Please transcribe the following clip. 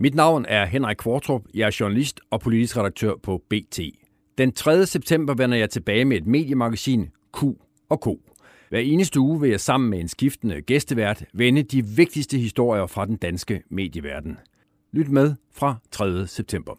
Mit navn er Henrik Kvartrup. Jeg er journalist og politisk redaktør på BT. Den 3. september vender jeg tilbage med et mediemagasin, Q og K. Hver eneste uge vil jeg sammen med en skiftende gæstevært vende de vigtigste historier fra den danske medieverden. Lyt med fra 3. september.